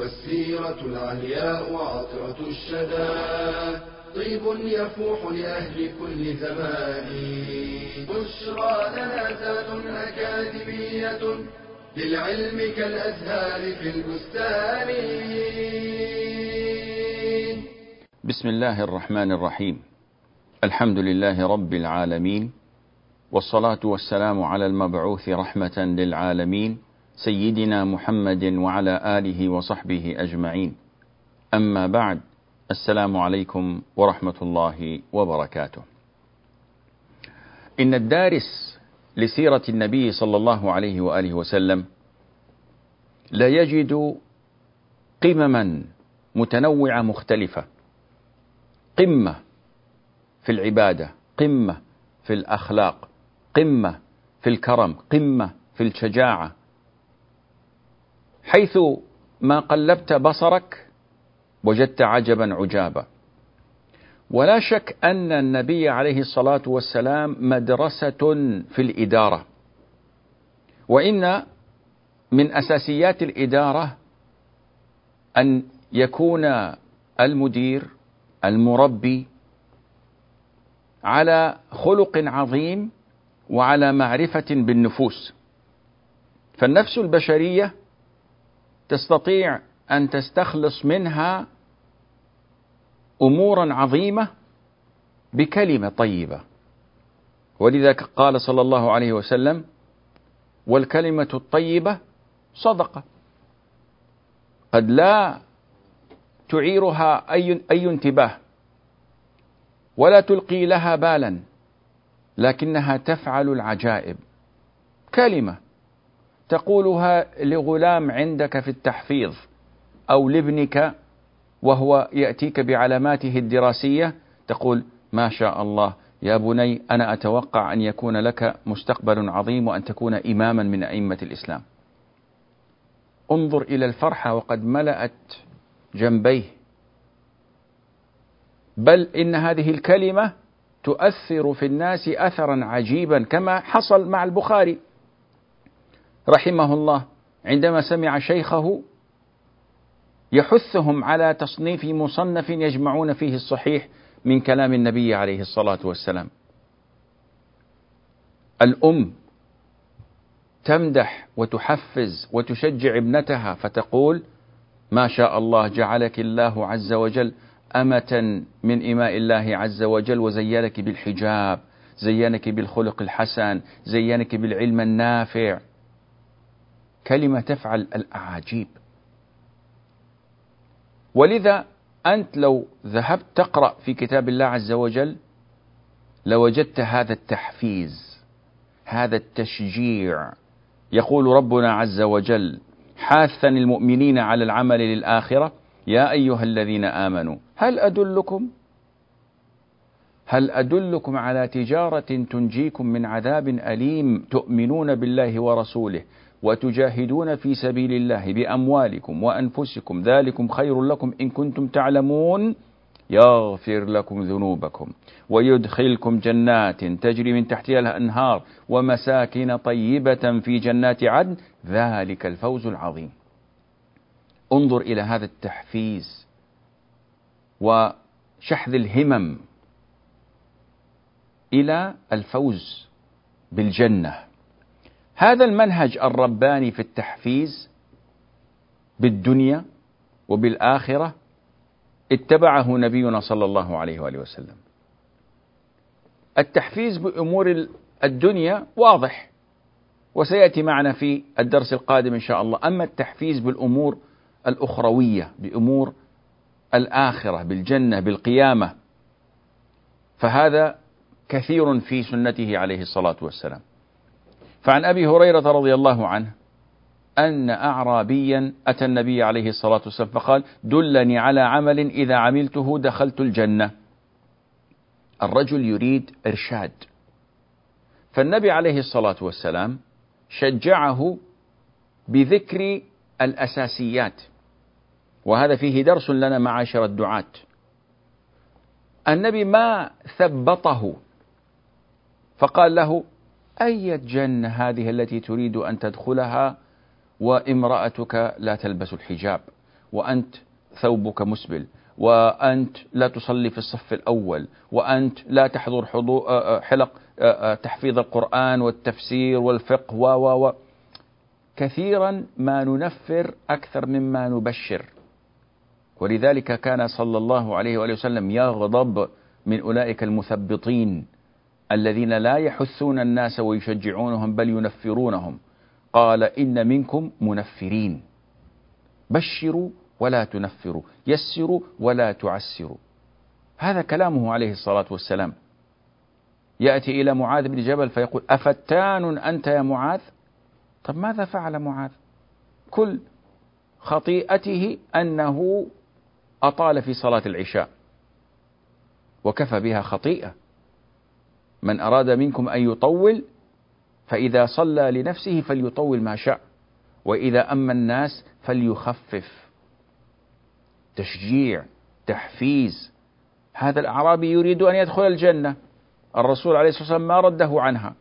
والسيرة العلياء عطرة الشدى. طيب يفوح لأهل كل زمان. بشرى لنا زاد أكاديمية للعلم كالأزهار في البستان. بسم الله الرحمن الرحيم. الحمد لله رب العالمين والصلاة والسلام على المبعوث رحمة للعالمين سيدنا محمد وعلى آله وصحبه أجمعين. أما بعد السلام عليكم ورحمة الله وبركاته. إن الدارس لسيرة النبي صلى الله عليه وآله وسلم لا يجد قمما متنوعة مختلفة. قمة في العبادة قمة في الأخلاق قمة في الكرم قمة في الشجاعة حيث ما قلبت بصرك وجدت عجبا عجابا. ولا شك أن النبي عليه الصلاة والسلام مدرسة في الإدارة. وإن من أساسيات الإدارة أن يكون المدير المربي على خلق عظيم وعلى معرفة بالنفوس. فالنفس البشرية تستطيع أن تستخلص منها أمورا عظيمة بكلمة طيبة. ولذا قال صلى الله عليه وسلم والكلمة الطيبة صدقة. قد لا تعيرها أي, أي انتباه ولا تلقي لها بالا لكنها تفعل العجائب. كلمة تقولها لغلام عندك في التحفيظ أو لابنك وهو يأتيك بعلاماته الدراسية تقول ما شاء الله يا بني أنا أتوقع أن يكون لك مستقبل عظيم وأن تكون إماما من أئمة الإسلام. انظر إلى الفرحة وقد ملأت جنبيه. بل إن هذه الكلمة تؤثر في الناس أثرا عجيبا كما حصل مع البخاري. رحمه الله عندما سمع شيخه يحثهم على تصنيف مصنف يجمعون فيه الصحيح من كلام النبي عليه الصلاة والسلام. الأم تمدح وتحفز وتشجع ابنتها فتقول: ما شاء الله جعلك الله عز وجل أمة من إماء الله عز وجل وزينك بالحجاب، زينك بالخلق الحسن، زينك بالعلم النافع. كلمة تفعل الأعاجيب. ولذا أنت لو ذهبت تقرأ في كتاب الله عز وجل لوجدت هذا التحفيز هذا التشجيع. يقول ربنا عز وجل حاثا المؤمنين على العمل للآخرة يا أيها الذين آمنوا هل أدلكم؟ هل أدلكم على تجارة تنجيكم من عذاب أليم تؤمنون بالله ورسوله؟ وتجاهدون في سبيل الله بأموالكم وأنفسكم. ذلكم خير لكم إن كنتم تعلمون. يغفر لكم ذنوبكم ويدخلكم جنات تجري من تحتها الأنهار ومساكن طيبة في جنات عدن. ذلك الفوز العظيم. انظر إلى هذا التحفيز وشحذ الهمم إلى الفوز بالجنة. هذا المنهج الرباني في التحفيز بالدنيا وبالآخرة اتبعه نبينا صلى الله عليه وآله وسلم. التحفيز بأمور الدنيا واضح وسيأتي معنا في الدرس القادم إن شاء الله. أما التحفيز بالأمور الأخروية بأمور الآخرة بالجنة بالقيامة فهذا كثير في سنته عليه الصلاة والسلام. فعن أبي هريرة رضي الله عنه أن أعرابيا أتى النبي عليه الصلاة والسلام فقال دلني على عمل إذا عملته دخلت الجنة. الرجل يريد إرشاد. فالنبي عليه الصلاة والسلام شجعه بذكر الأساسيات. وهذا فيه درس لنا معاشر الدعاة. النبي ما ثبطه. فقال له أي جنة هذه التي تريد أن تدخلها وامرأتك لا تلبس الحجاب وأنت ثوبك مسبل وأنت لا تصلي في الصف الأول وأنت لا تحضر حلق تحفيظ القرآن والتفسير والفقه و و. كثيرا ما ننفر أكثر مما نبشر. ولذلك كان صلى الله عليه وآله وسلم يغضب من أولئك المثبطين. الذين لا يحثون الناس ويشجعونهم بل ينفرونهم. قال إن منكم منفرين. بشروا ولا تنفروا يسروا ولا تعسروا. هذا كلامه عليه الصلاة والسلام. يأتي إلى معاذ بن جبل فيقول أفتان أنت يا معاذ؟ طب ماذا فعل معاذ؟ كل خطيئته أنه أطال في صلاة العشاء وكفى بها خطيئة. من أراد منكم أن يطول فإذا صلى لنفسه فليطول ما شاء وإذا أما الناس فليخفف. تشجيع تحفيز. هذا الأعرابي يريد أن يدخل الجنة. الرسول عليه الصلاة والسلام ما رده عنها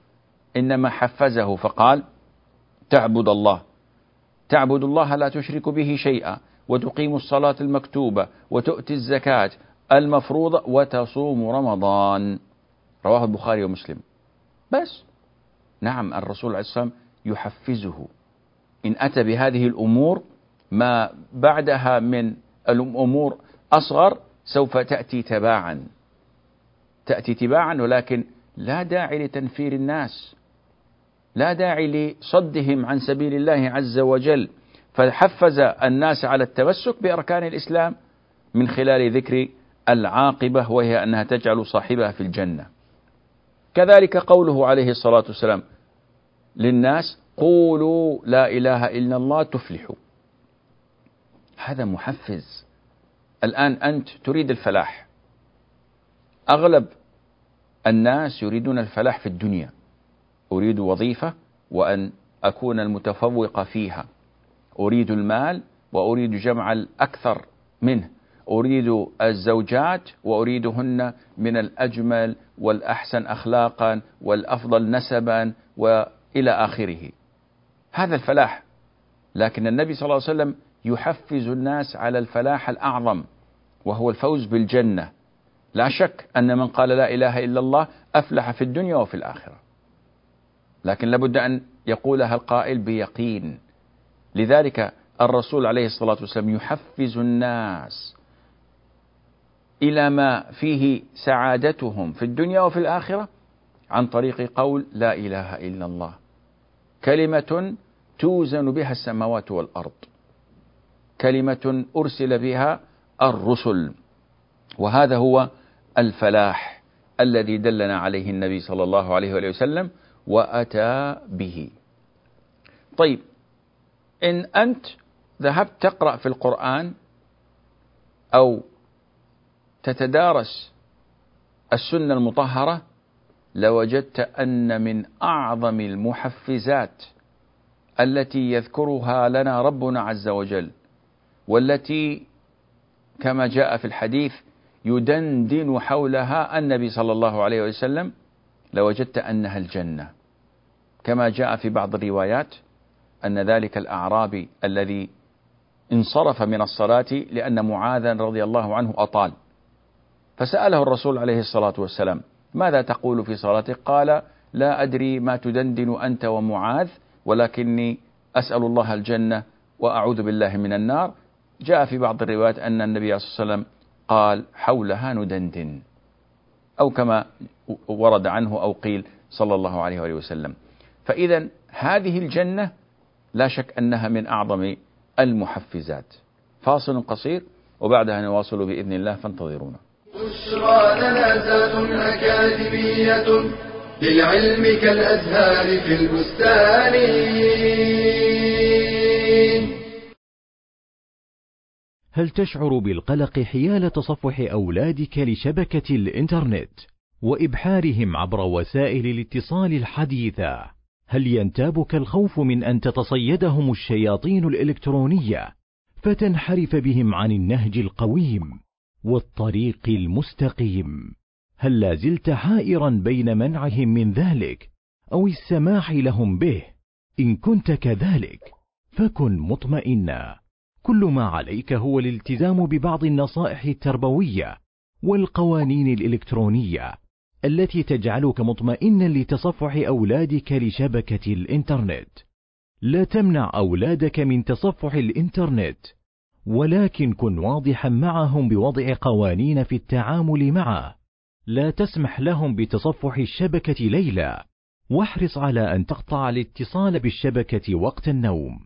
إنما حفزه فقال تعبد الله. تعبد الله لا تشرك به شيئا وتقيم الصلاة المكتوبة وتؤتي الزكاة المفروضة وتصوم رمضان. رواه البخاري ومسلم. بس. نعم الرسول عليه الصلاة والسلام يحفزه. إن أتى بهذه الأمور ما بعدها من الأمور أصغر سوف تأتي تباعا. تأتي تباعا ولكن لا داعي لتنفير الناس. لا داعي لصدهم عن سبيل الله عز وجل. فحفز الناس على التمسك بأركان الإسلام من خلال ذكر العاقبة وهي أنها تجعل صاحبها في الجنة. كذلك قوله عليه الصلاة والسلام للناس قولوا لا إله إلا الله تفلحوا. هذا محفز. الآن أنت تريد الفلاح. أغلب الناس يريدون الفلاح في الدنيا. أريد وظيفة وأن أكون المتفوق فيها. أريد المال وأريد جمع الأكثر منه. أريد الزوجات وأريدهن من الأجمل والأحسن أخلاقا والأفضل نسبا وإلى آخره. هذا الفلاح. لكن النبي صلى الله عليه وسلم يحفز الناس على الفلاح الأعظم وهو الفوز بالجنة. لا شك أن من قال لا إله إلا الله أفلح في الدنيا وفي الآخرة. لكن لابد أن يقولها القائل بيقين. لذلك الرسول عليه الصلاة والسلام يحفز الناس إلى ما فيه سعادتهم في الدنيا وفي الآخرة عن طريق قول لا إله إلا الله. كلمة توزن بها السماوات والأرض. كلمة أرسل بها الرسل. وهذا هو الفلاح الذي دلنا عليه النبي صلى الله عليه وآله وسلم وأتى به. طيب إن أنت ذهبت تقرأ في القرآن أو تتدارس السنة المطهرة لوجدت أن من أعظم المحفزات التي يذكرها لنا ربنا عز وجل والتي كما جاء في الحديث يدندن حولها النبي صلى الله عليه وسلم لوجدت أنها الجنة. كما جاء في بعض الروايات أن ذلك الأعرابي الذي انصرف من الصلاة لأن معاذا رضي الله عنه أطال. فسأله الرسول عليه الصلاة والسلام ماذا تقول في صلاتك؟ قال لا أدري ما تدندن أنت ومعاذ ولكني أسأل الله الجنة وأعوذ بالله من النار. جاء في بعض الروايات أن النبي صلى الله عليه وسلم قال حولها ندندن. أو كما ورد عنه أو قيل صلى الله عليه وآله وسلم. فإذا هذه الجنة لا شك أنها من أعظم المحفزات. فاصل قصير وبعدها نواصل بإذن الله فانتظرونا. بشرى لنا أكاديمية للعلم كالأزهار في البستان هل تشعر بالقلق حيال تصفح أولادك لشبكة الإنترنت وإبحارهم عبر وسائل الاتصال الحديثة؟ هل ينتابك الخوف من أن تتصيدهم الشياطين الإلكترونية فتنحرف بهم عن النهج القويم؟ والطريق المستقيم؟ هل لا زلت حائرا بين منعهم من ذلك أو السماح لهم به؟ إن كنت كذلك فكن مطمئنا كل ما عليك هو الالتزام ببعض النصائح التربوية والقوانين الإلكترونية التي تجعلك مطمئنا لتصفح أولادك لشبكة الإنترنت لا تمنع أولادك من تصفح الإنترنت ولكن كن واضحا معهم بوضع قوانين في التعامل معه. لا تسمح لهم بتصفح الشبكة ليلا. واحرص على أن تقطع الاتصال بالشبكة وقت النوم.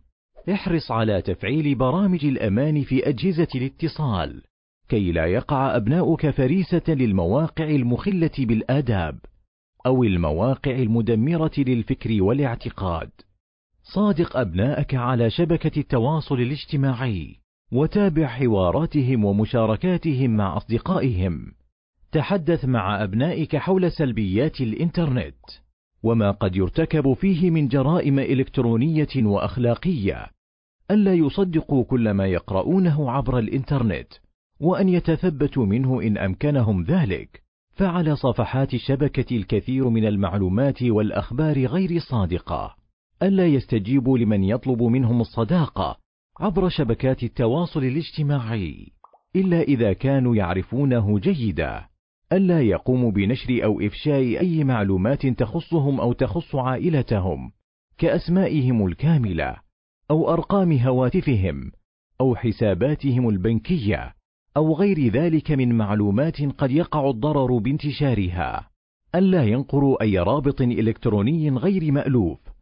احرص على تفعيل برامج الأمان في أجهزة الاتصال. كي لا يقع أبناؤك فريسة للمواقع المخلة بالآداب أو المواقع المدمرة للفكر والاعتقاد. صادق أبناءك على شبكة التواصل الاجتماعي. وتابع حواراتهم ومشاركاتهم مع أصدقائهم. تحدث مع أبنائك حول سلبيات الإنترنت وما قد يرتكب فيه من جرائم إلكترونية وأخلاقية. ألا يصدقوا كل ما يقرؤونه عبر الإنترنت وأن يتثبتوا منه إن أمكنهم ذلك. فعلى صفحات الشبكة الكثير من المعلومات والأخبار غير صادقة. ألا يستجيبوا لمن يطلب منهم الصداقة عبر شبكات التواصل الاجتماعي. إلا إذا كانوا يعرفونه جيدا. ألا يقوموا بنشر أو إفشاء أي معلومات تخصهم أو تخص عائلتهم. كأسمائهم الكاملة. أو أرقام هواتفهم. أو حساباتهم البنكية. أو غير ذلك من معلومات قد يقع الضرر بانتشارها. ألا ينقروا أي رابط إلكتروني غير مألوف.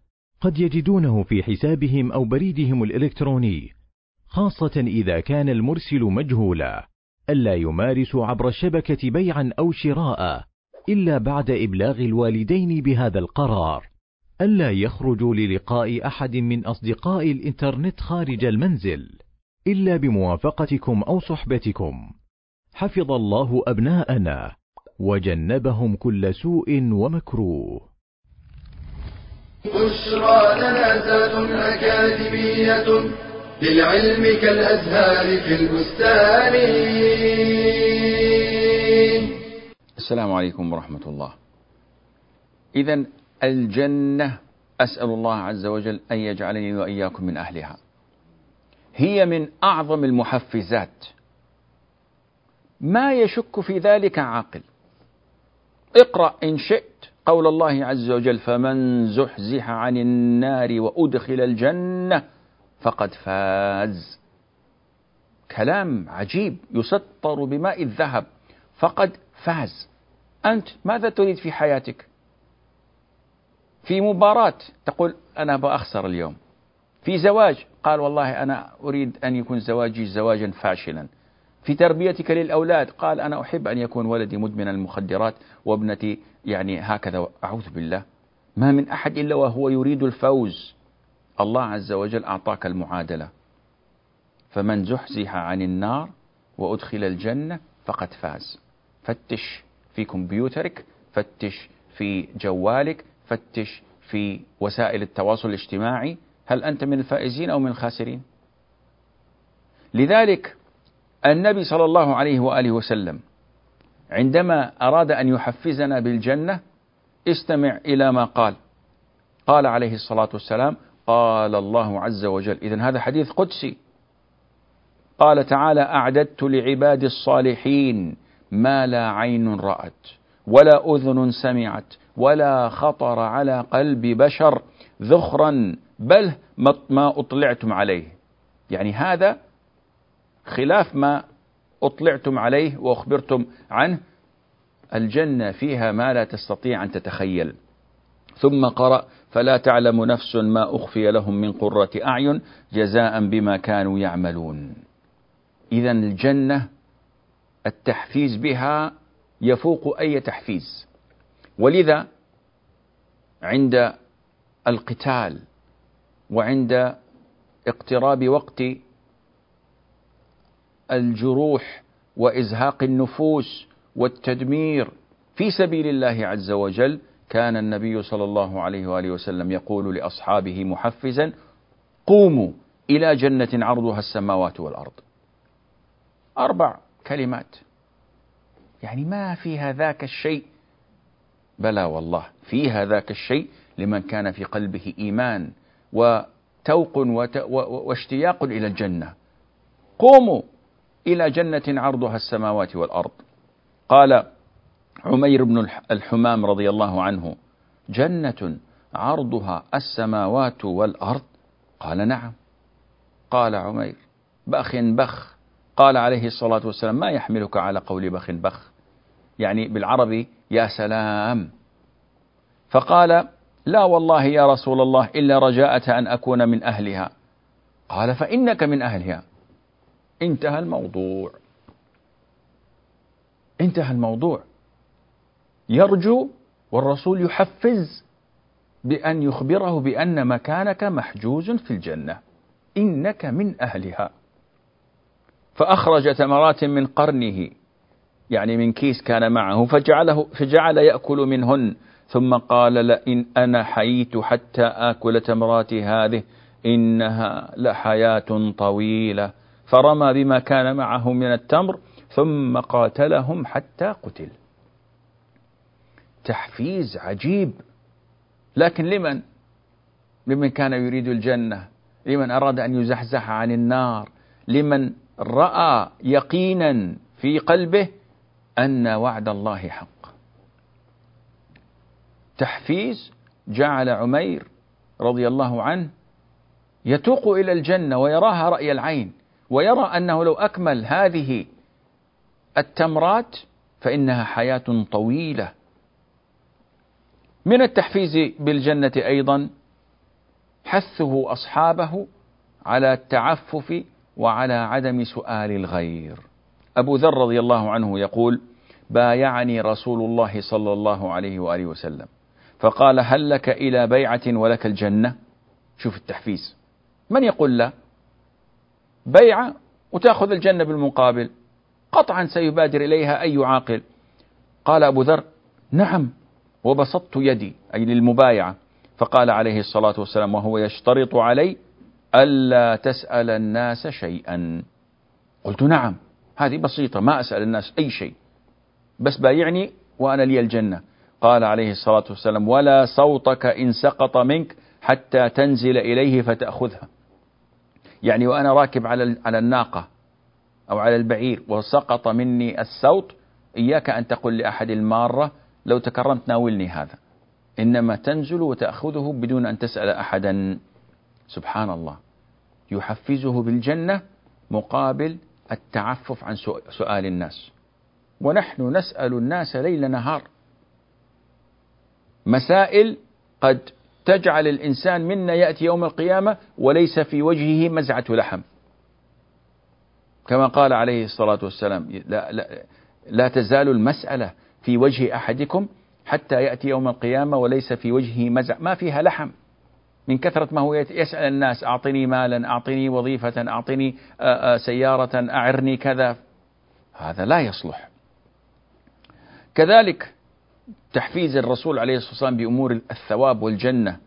قد يجدونه في حسابهم أو بريدهم الإلكتروني خاصة إذا كان المرسل مجهولا ألا يمارسوا عبر الشبكة بيعا أو شراء إلا بعد إبلاغ الوالدين بهذا القرار. ألا يخرجوا للقاء أحد من أصدقاء الإنترنت خارج المنزل إلا بموافقتكم أو صحبتكم. حفظ الله أبناءنا وجنبهم كل سوء ومكروه. بشرى لنا أكاديمية للعلم كالأزهار في البستان. السلام عليكم ورحمة الله. إذا الجنة أسأل الله عز وجل أن يجعلني وإياكم من أهلها. هي من أعظم المحفزات. ما يشك في ذلك عاقل. اقرأ إن شئت. قول الله عز وجل فمن زحزح عن النار وأدخل الجنة فقد فاز. كلام عجيب يسطر بماء الذهب فقد فاز. أنت ماذا تريد في حياتك؟ في مباراة تقول أنا بأخسر اليوم. في زواج قال والله أنا أريد أن يكون زواجي زواجا فاشلا. في تربيتك للأولاد. قال أنا أحب أن يكون ولدي مدمن المخدرات وابنتي يعني هكذا أعوذ بالله. ما من أحد إلا وهو يريد الفوز. الله عز وجل أعطاك المعادلة. فمن زحزح عن النار وأدخل الجنة فقد فاز. فتش في كمبيوترك فتش في جوالك فتش في وسائل التواصل الاجتماعي. هل أنت من الفائزين أو من الخاسرين؟ لذلك النبي صلى الله عليه وآله وسلم عندما أراد أن يحفزنا بالجنة استمع إلى ما قال. قال عليه الصلاة والسلام قال الله عز وجل. إذا هذا حديث قدسي. قال تعالى أعددت لعبادي الصالحين ما لا عين رأت ولا أذن سمعت ولا خطر على قلب بشر ذخرا بل ما أطلعتم عليه. يعني هذا خلاف ما أطلعتم عليه وأخبرتم عنه الجنة فيها ما لا تستطيع أن تتخيل. ثم قرأ فلا تعلم نفس ما أخفي لهم من قرة أعين جزاء بما كانوا يعملون. إذا الجنة التحفيز بها يفوق أي تحفيز. ولذا عند القتال وعند اقتراب وقت الجروح وإزهاق النفوس والتدمير في سبيل الله عز وجل كان النبي صلى الله عليه وآله وسلم يقول لأصحابه محفزا قوموا إلى جنة عرضها السماوات والأرض. أربع كلمات. يعني ما فيها ذاك الشيء. بلى والله فيها ذاك الشيء لمن كان في قلبه إيمان وتوق واشتياق إلى الجنة. قوموا إلى جنة عرضها السماوات والأرض. قال عمير بن الحمام رضي الله عنه جنة عرضها السماوات والأرض؟ قال نعم. قال عمير بخ بخ. قال عليه الصلاة والسلام ما يحملك على قول بخ بخ؟ يعني بالعربي يا سلام. فقال لا والله يا رسول الله إلا رجاءة أن أكون من أهلها. قال فإنك من أهلها. انتهى الموضوع. انتهى الموضوع. يرجو والرسول يحفز بأن يخبره بأن مكانك محجوز في الجنة. إنك من أهلها. فأخرج تمرات من قرنه. يعني من كيس كان معه. فجعله فجعل يأكل منهن. ثم قال لئن أنا حييت حتى آكل تمرات هذه إنها لحياة طويلة. فرمى بما كان معه من التمر ثم قاتلهم حتى قتل. تحفيز عجيب. لكن لمن؟ لمن كان يريد الجنة؟ لمن أراد أن يزحزح عن النار؟ لمن رأى يقينا في قلبه أن وعد الله حق؟ تحفيز جعل عمير رضي الله عنه يتوق إلى الجنة ويراها رأي العين. ويرى أنه لو أكمل هذه التمرات فإنها حياة طويلة. من التحفيز بالجنة أيضا حثه أصحابه على التعفف وعلى عدم سؤال الغير. أبو ذر رضي الله عنه يقول بايعني رسول الله صلى الله عليه وآله وسلم فقال هل لك إلى بيعة ولك الجنة؟ شوف التحفيز. من يقول لا؟ بيعة وتأخذ الجنة بالمقابل. قطعا سيبادر إليها أي عاقل. قال أبو ذر نعم وبسطت يدي أي للمبايعة. فقال عليه الصلاة والسلام وهو يشترط علي ألا تسأل الناس شيئا. قلت نعم هذه بسيطة ما أسأل الناس أي شيء. بس بايعني وأنا لي الجنة. قال عليه الصلاة والسلام ولا صوتك إن سقط منك حتى تنزل إليه فتأخذها. يعني وأنا راكب على على الناقة أو على البعير وسقط مني الصوت إياك أن تقول لأحد المارة لو تكرمت ناولني هذا. إنما تنزل وتأخذه بدون أن تسأل أحدا. سبحان الله. يحفزه بالجنة مقابل التعفف عن سؤال الناس. ونحن نسأل الناس ليل نهار. مسائل قد تجعل الإنسان منا يأتي يوم القيامة وليس في وجهه مزعة لحم. كما قال عليه الصلاة والسلام لا, لا, لا تزال المسألة في وجه أحدكم حتى يأتي يوم القيامة وليس في وجهه مزع ما فيها لحم. من كثرة ما هو يسأل الناس أعطني مالا أعطني وظيفة أعطني سيارة أعرني كذا. هذا لا يصلح. كذلك تحفيز الرسول عليه الصلاة والسلام بأمور الثواب والجنة.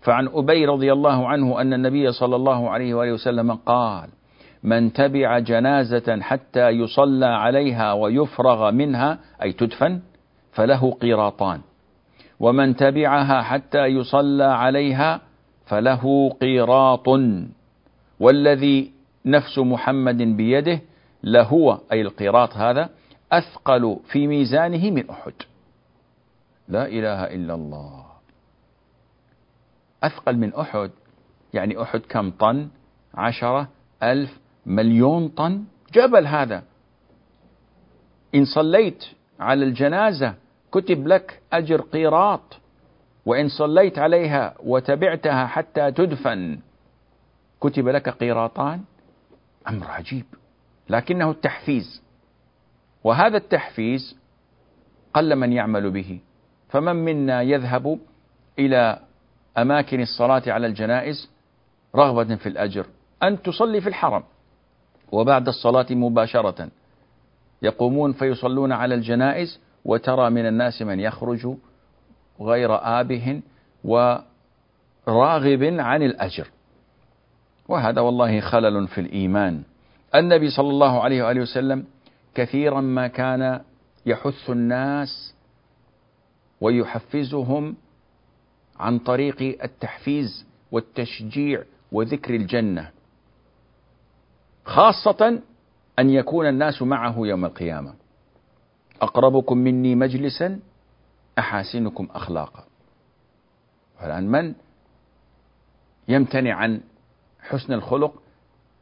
فعن أبي رضي الله عنه أن النبي صلى الله عليه وآله وسلم قال من تبع جنازة حتى يصلى عليها ويفرغ منها أي تدفن فله قيراطان. ومن تبعها حتى يصلى عليها فله قيراط. والذي نفس محمد بيده لهو أي القيراط هذا أثقل في ميزانه من أحد. لا إله إلا الله. أثقل من أحد يعني أحد كم طن؟ عشرة ألف مليون طن؟ جبل هذا. إن صليت على الجنازة كتب لك أجر قيراط وإن صليت عليها وتبعتها حتى تدفن كتب لك قيراطان؟ أمر عجيب لكنه التحفيز. وهذا التحفيز قل من يعمل به. فمن منا يذهب إلى أماكن الصلاة على الجنائز رغبة في الأجر؟ أن تصلي في الحرم وبعد الصلاة مباشرة. يقومون فيصلون على الجنائز وترى من الناس من يخرج غير آبه وراغب عن الأجر. وهذا والله خلل في الإيمان. النبي صلى الله عليه وآله وسلم كثيرا ما كان يحث الناس ويحفزهم عن طريق التحفيز والتشجيع وذكر الجنة خاصة أن يكون الناس معه يوم القيامة. أقربكم مني مجلسا أحاسنكم أخلاقا. والآن من؟ يمتنع عن حسن الخلق.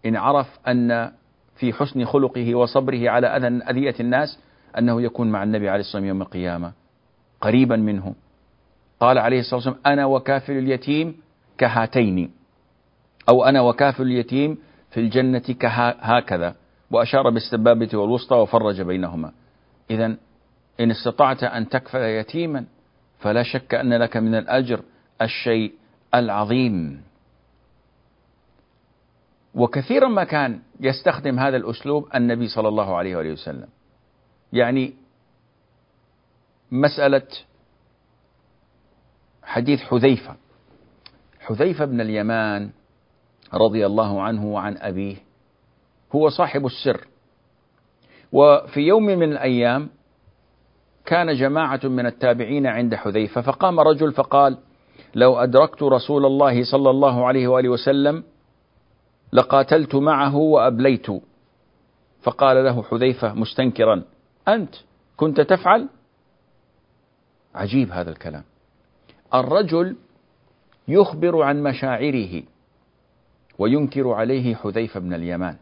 إن عرف أن في حسن خلقه وصبره على أذى أذية الناس أنه يكون مع النبي عليه الصلاة والسلام يوم القيامة. قريبا منه. قال عليه الصلاة والسلام أنا وكافل اليتيم كهاتين. أو أنا وكافل اليتيم في الجنة كهكذا. وأشار بالسبابة والوسطى وفرج بينهما. إذا إن استطعت أن تكفل يتيما فلا شك أن لك من الأجر الشيء العظيم. وكثيرا ما كان يستخدم هذا الأسلوب النبي صلى الله عليه وآله وسلم. يعني مسألة حديث حذيفة. حذيفة بن اليمان رضي الله عنه وعن أبيه هو صاحب السر. وفي يوم من الأيام كان جماعة من التابعين عند حذيفة فقام رجل فقال لو أدركت رسول الله صلى الله عليه وآله وسلم لقاتلت معه وأبليت. فقال له حذيفة مستنكرا أنت كنت تفعل؟ عجيب هذا الكلام. الرجل يخبر عن مشاعره وينكر عليه حذيفة بن اليمان.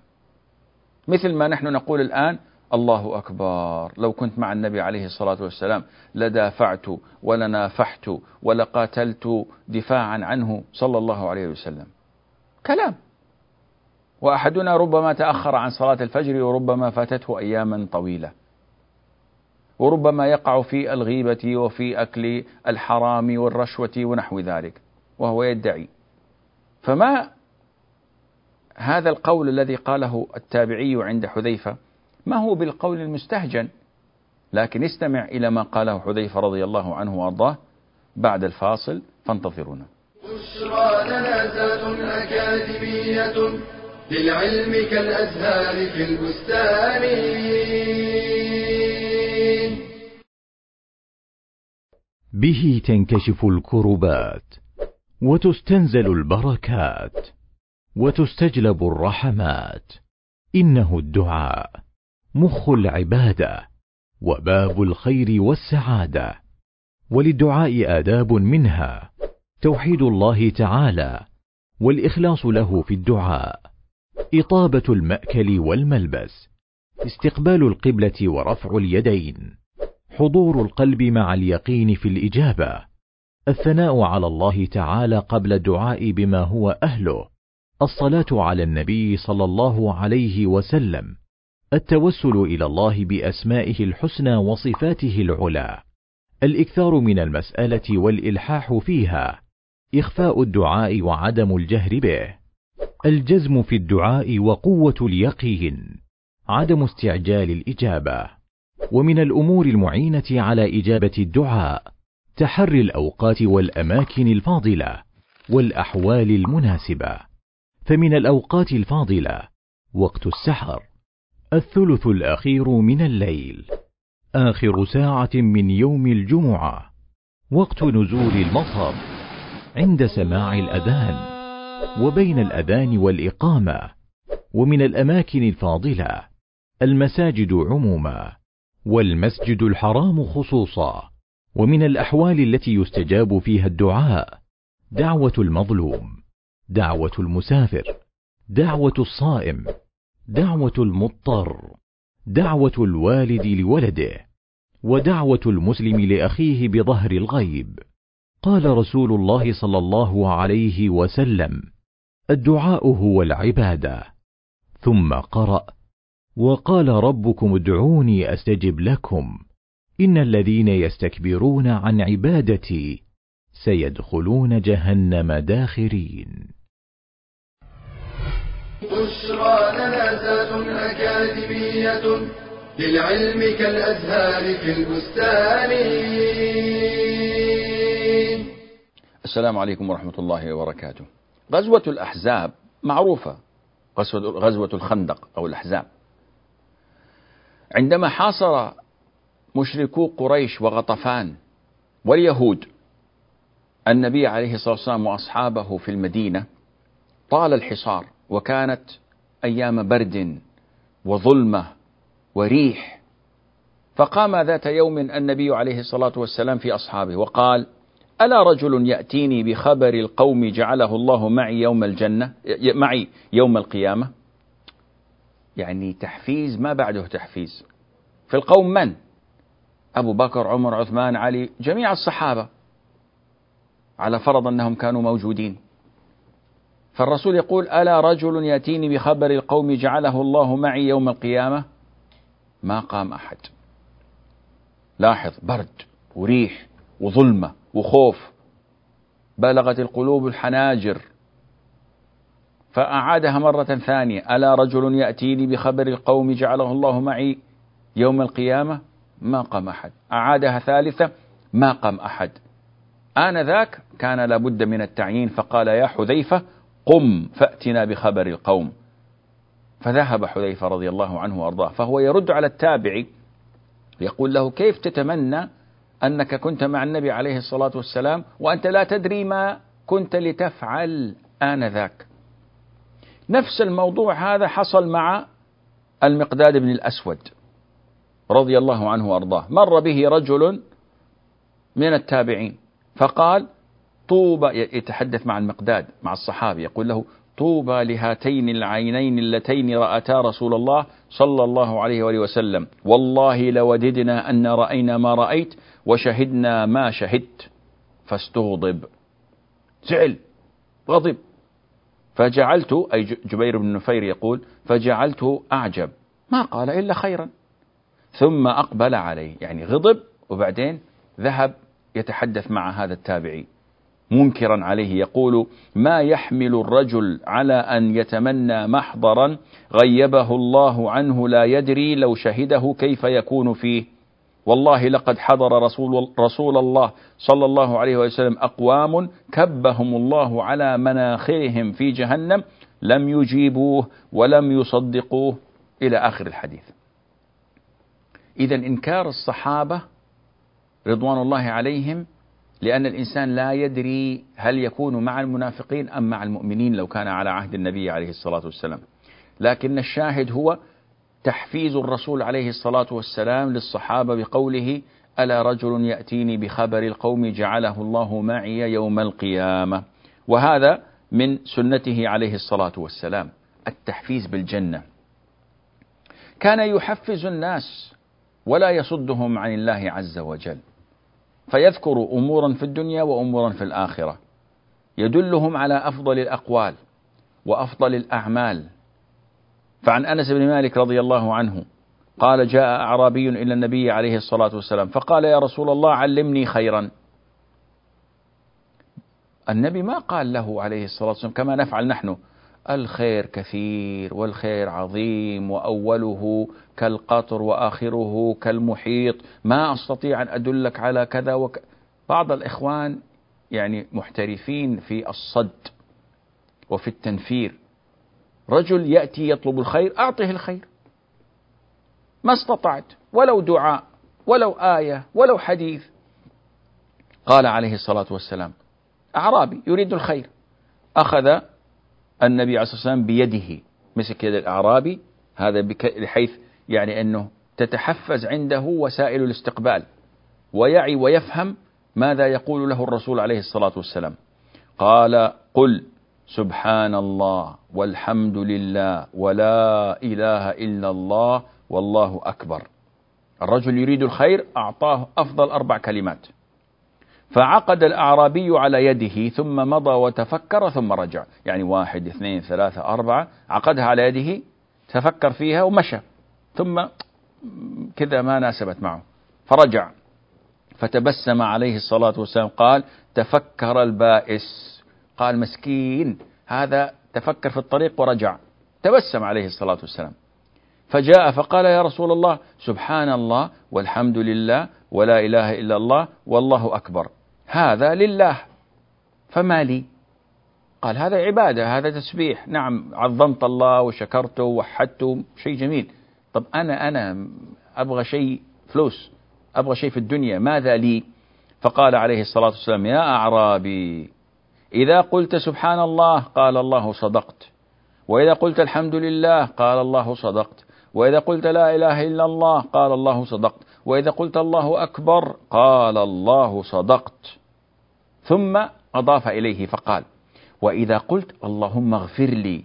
مثل ما نحن نقول الآن الله أكبر لو كنت مع النبي عليه الصلاة والسلام لدافعت ولنافحت ولقاتلت دفاعا عنه صلى الله عليه وسلم. كلام. وأحدنا ربما تأخر عن صلاة الفجر وربما فاتته أياما طويلة. وربما يقع في الغيبة وفي أكل الحرام والرشوة ونحو ذلك وهو يدعي. فما هذا القول الذي قاله التابعي عند حذيفة؟ ما هو بالقول المستهجن؟ لكن استمع إلى ما قاله حذيفة رضي الله عنه وأرضاه بعد الفاصل فانتظرونا. للعلم كالأزهار في البستان. به تنكشف الكربات وتستنزل البركات وتستجلب الرحمات. إنه الدعاء مخ العبادة وباب الخير والسعادة. وللدعاء آداب منها توحيد الله تعالى والإخلاص له في الدعاء. إطابة المأكل والملبس استقبال القبلة ورفع اليدين. حضور القلب مع اليقين في الإجابة. الثناء على الله تعالى قبل الدعاء بما هو أهله. الصلاة على النبي صلى الله عليه وسلم. التوسل إلى الله بأسمائه الحسنى وصفاته العلى. الإكثار من المسألة والإلحاح فيها. إخفاء الدعاء وعدم الجهر به. الجزم في الدعاء وقوة اليقين. عدم استعجال الإجابة. ومن الأمور المعينة على إجابة الدعاء تحري الأوقات والأماكن الفاضلة والأحوال المناسبة. فمن الأوقات الفاضلة وقت السحر الثلث الأخير من الليل آخر ساعة من يوم الجمعة وقت نزول المطر عند سماع الأذان وبين الأذان والإقامة ومن الأماكن الفاضلة المساجد عموما. والمسجد الحرام خصوصا. ومن الأحوال التي يستجاب فيها الدعاء دعوة المظلوم دعوة المسافر دعوة الصائم دعوة المضطر دعوة الوالد لولده ودعوة المسلم لأخيه بظهر الغيب. قال رسول الله صلى الله عليه وسلم الدعاء هو العبادة. ثم قرأ وقال ربكم ادعوني أستجب لكم. إن الذين يستكبرون عن عبادتي سيدخلون جهنم داخرين. بشرى لنا أكاديمية للعلم كالأزهار في البستان. السلام عليكم ورحمة الله وبركاته. غزوة الأحزاب معروفة. غزوة الخندق أو الأحزاب. عندما حاصر مشركو قريش وغطفان واليهود النبي عليه الصلاة والسلام وأصحابه في المدينة طال الحصار وكانت أيام برد وظلمة وريح. فقام ذات يوم النبي عليه الصلاة والسلام في أصحابه وقال ألا رجل يأتيني بخبر القوم جعله الله معي يوم الجنة معي يوم القيامة؟ يعني تحفيز ما بعده تحفيز. في القوم من؟ أبو بكر عمر عثمان علي جميع الصحابة. على فرض أنهم كانوا موجودين. فالرسول يقول ألا رجل يأتيني بخبر القوم جعله الله معي يوم القيامة؟ ما قام أحد. لاحظ برد وريح وظلمة وخوف. بلغت القلوب الحناجر. فأعادها مرة ثانية. ألا رجل يأتيني بخبر القوم جعله الله معي يوم القيامة؟ ما قام أحد. أعادها ثالثة؟ ما قام أحد. آنذاك كان لابد من التعيين فقال يا حذيفة قم فأتنا بخبر القوم. فذهب حذيفة رضي الله عنه وأرضاه فهو يرد على التابعي يقول له كيف تتمنى أنك كنت مع النبي عليه الصلاة والسلام وأنت لا تدري ما كنت لتفعل آنذاك؟ نفس الموضوع هذا حصل مع المقداد بن الأسود رضي الله عنه وأرضاه. مر به رجل من التابعين فقال طوبى يتحدث مع المقداد مع الصحابي يقول له طوبى لهاتين العينين اللتين رأتا رسول الله صلى الله عليه وآله وسلم. والله لوددنا أن رأينا ما رأيت وشهدنا ما شهدت. فاستغضب. زعل. غضب. فجعلت أي جبير بن نفير يقول فجعلته أعجب. ما قال إلا خيرا. ثم أقبل عليه. يعني غضب وبعدين ذهب يتحدث مع هذا التابعي. منكرا عليه يقول ما يحمل الرجل على أن يتمنى محضرا غيبه الله عنه لا يدري لو شهده كيف يكون فيه. والله لقد حضر رسول, رسول الله صلى الله عليه وسلم أقوام كبهم الله على مناخرهم في جهنم لم يجيبوه ولم يصدقوه إلى آخر الحديث. إذا إنكار الصحابة رضوان الله عليهم لأن الإنسان لا يدري هل يكون مع المنافقين أم مع المؤمنين لو كان على عهد النبي عليه الصلاة والسلام. لكن الشاهد هو تحفيز الرسول عليه الصلاة والسلام للصحابة بقوله ألا رجل يأتيني بخبر القوم جعله الله معي يوم القيامة. وهذا من سنته عليه الصلاة والسلام التحفيز بالجنة. كان يحفز الناس ولا يصدهم عن الله عز وجل فيذكر أمورا في الدنيا وأمورا في الآخرة يدلهم على أفضل الأقوال وأفضل الأعمال فعن أنس بن مالك رضي الله عنه قال جاء أعرابي إلى النبي عليه الصلاة والسلام فقال يا رسول الله علمني خيرا. النبي ما قال له عليه الصلاة والسلام كما نفعل نحن الخير كثير والخير عظيم وأوله كالقطر وآخره كالمحيط ما أستطيع أن أدلك على كذا وك. بعض الإخوان يعني محترفين في الصد وفي التنفير رجل يأتي يطلب الخير أعطه الخير. ما استطعت ولو دعاء ولو آية ولو حديث. قال عليه الصلاة والسلام أعرابي يريد الخير. أخذ النبي عليه الصلاة والسلام بيده. مسك يد الأعرابي هذا بحيث يعني أنه تتحفز عنده وسائل الاستقبال ويعي ويفهم ماذا يقول له الرسول عليه الصلاة والسلام. قال قل سبحان الله والحمد لله ولا إله إلا الله والله أكبر. الرجل يريد الخير أعطاه أفضل أربع كلمات. فعقد الأعرابي على يده ثم مضى وتفكر ثم رجع. يعني واحد اثنين ثلاثة أربعة عقدها على يده تفكر فيها ومشى. ثم كذا ما ناسبت معه. فرجع. فتبسم عليه الصلاة والسلام قال تفكر البائس. قال مسكين هذا تفكر في الطريق ورجع. تبسم عليه الصلاة والسلام. فجاء فقال يا رسول الله سبحان الله والحمد لله ولا إله إلا الله والله أكبر. هذا لله. فما لي؟ قال هذا عبادة هذا تسبيح. نعم عظمت الله وشكرته ووحدته شيء جميل. طب أنا أنا أبغى شيء فلوس أبغى شيء في الدنيا ماذا لي؟ فقال عليه الصلاة والسلام يا أعرابي إذا قلت سبحان الله قال الله صدقت. وإذا قلت الحمد لله قال الله صدقت. وإذا قلت لا إله إلا الله قال الله صدقت. وإذا قلت الله أكبر قال الله صدقت. ثم أضاف إليه فقال وإذا قلت اللهم اغفر لي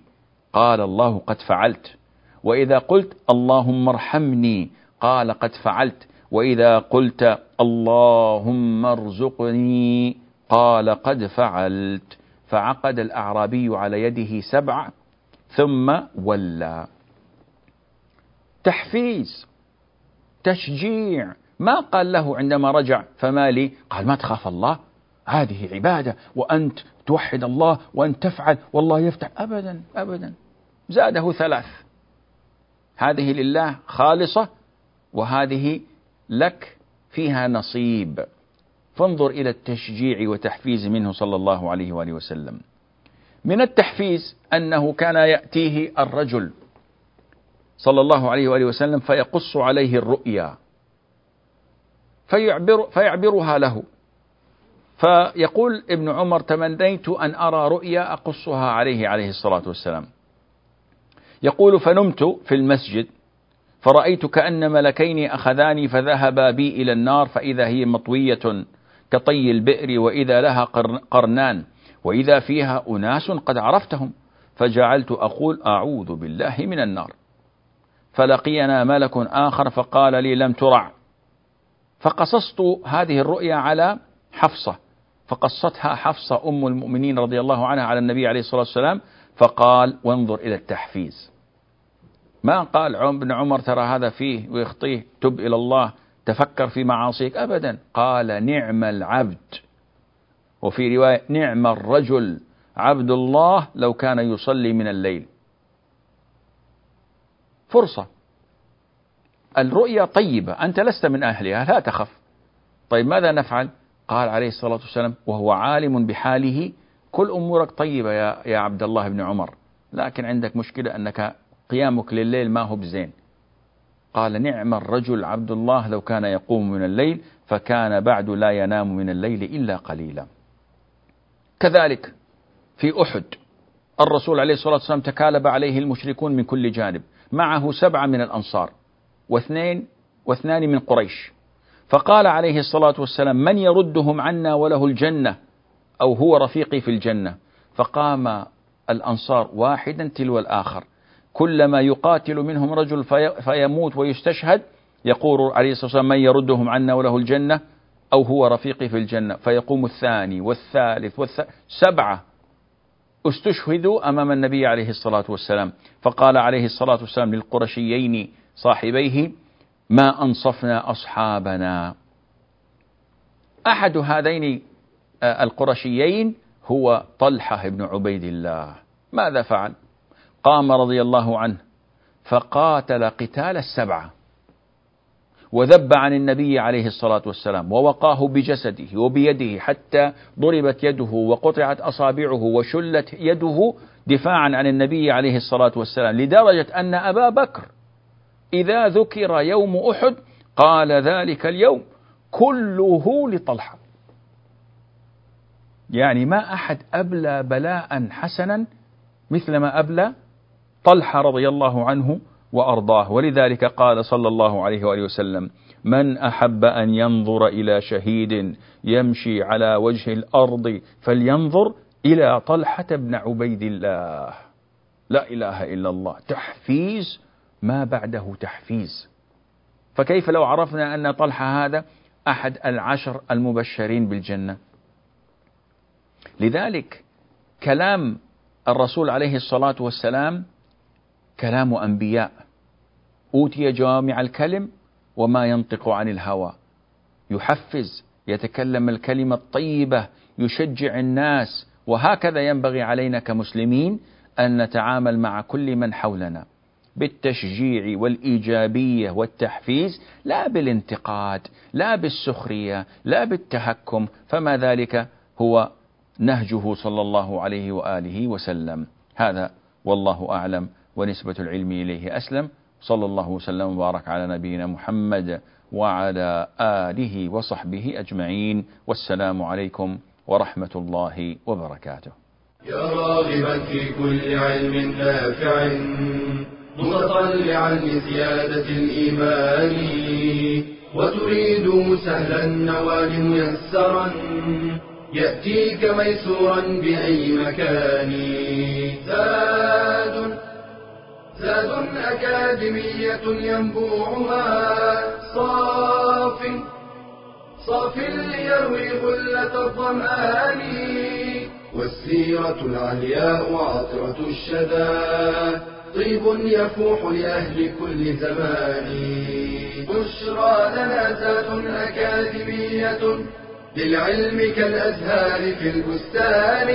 قال الله قد فعلت. وإذا قلت اللهم ارحمني قال قد فعلت. وإذا قلت اللهم ارزقني قال قد فعلت. فعقد الأعرابي على يده سبع ثم ولى. تحفيز تشجيع. ما قال له عندما رجع فما لي؟ قال ما تخاف الله هذه عبادة وأنت توحد الله وأنت تفعل والله يفتح. أبدا أبدا. زاده ثلاث. هذه لله خالصة وهذه لك فيها نصيب. فانظر إلى التشجيع وتحفيز منه صلى الله عليه وآله وسلم. من التحفيز أنه كان يأتيه الرجل صلى الله عليه وآله وسلم فيقص عليه الرؤيا فيعبر فيعبرها له. فيقول ابن عمر تمنيت أن أرى رؤيا أقصها عليه عليه الصلاة والسلام. يقول فنمت في المسجد فرأيت كأن ملكين أخذاني فذهبا بي إلى النار فإذا هي مطوية كطي البئر وإذا لها قرنان وإذا فيها أناس قد عرفتهم فجعلت أقول أعوذ بالله من النار. فلقينا ملك آخر فقال لي لم ترع. فقصصت هذه الرؤيا على حفصة فقصتها حفصة أم المؤمنين رضي الله عنها على النبي عليه الصلاة والسلام فقال وانظر إلى التحفيز. ما قال ابن عمر ترى هذا فيه ويخطيه تب إلى الله تفكر في معاصيك أبدا. قال نعم العبد. وفي رواية نعم الرجل. عبد الله لو كان يصلي من الليل. فرصة. الرؤيا طيبة. أنت لست من أهلها. لا تخف. طيب ماذا نفعل؟ قال عليه الصلاة والسلام وهو عالم بحاله. كل أمورك طيبة يا, يا عبد الله بن عمر. لكن عندك مشكلة أنك قيامك لليل ما هو بزين. قال نعم الرجل عبد الله لو كان يقوم من الليل فكان بعد لا ينام من الليل إلا قليلا. كذلك في أحد الرسول عليه الصلاة والسلام تكالب عليه المشركون من كل جانب معه سبعة من الأنصار واثنين واثنان من قريش. فقال عليه الصلاة والسلام من يردهم عنا وله الجنة أو هو رفيقي في الجنة؟ فقام الأنصار واحدا تلو الآخر. كلما يقاتل منهم رجل في فيموت ويستشهد يقول عليه الصلاة والسلام من يردهم عنا وله الجنة أو هو رفيقي في الجنة. فيقوم الثاني والثالث والثالث سبعة استشهدوا أمام النبي عليه الصلاة والسلام. فقال عليه الصلاة والسلام للقرشيين صاحبيه ما أنصفنا أصحابنا. أحد هذين آه، القرشيين هو طلحة بن عبيد الله. ماذا فعل؟ قام رضي الله عنه فقاتل قتال السبعة وذب عن النبي عليه الصلاة والسلام ووقاه بجسده وبيده حتى ضربت يده وقطعت أصابعه وشلت يده دفاعا عن النبي عليه الصلاة والسلام لدرجة أن أبا بكر إذا ذكر يوم أحد قال ذلك اليوم كله لطلحة. يعني ما أحد أبلى بلاء حسنا مثل ما أبلى طلحة رضي الله عنه وأرضاه. ولذلك قال صلى الله عليه وآله وسلم من أحب أن ينظر إلى شهيد يمشي على وجه الأرض فلينظر إلى طلحة بن عبيد الله. لا إله إلا الله. تحفيز؟ ما بعده تحفيز. فكيف لو عرفنا أن طلحة هذا أحد العشر المبشرين بالجنة؟ لذلك كلام الرسول عليه الصلاة والسلام كلام أنبياء. أوتي جوامع الكلم وما ينطق عن الهوى. يحفز يتكلم الكلمة الطيبة يشجع الناس. وهكذا ينبغي علينا كمسلمين أن نتعامل مع كل من حولنا بالتشجيع والإيجابية والتحفيز لا بالانتقاد لا بالسخرية لا بالتهكم فما ذلك هو نهجه صلى الله عليه وآله وسلم. هذا والله أعلم. ونسبة العلم إليه أسلم. صلى الله وسلم وبارك على نبينا محمد وعلى آله وصحبه أجمعين. والسلام عليكم ورحمة الله وبركاته. يا راغبا في كل علم نافع متطلعا لزيادة الإيمان وتريد سهلا النوال ميسرا يأتيك ميسورا بأي مكان. زاد أكاديمية ينبوعها. صاف صاف ليروي غلة الظمآن. والسيرة العلياء عطرة الشدى. طيب يفوح لأهل كل زمان. بشرى لنا ذات أكاديمية للعلم كالأزهار في البستان.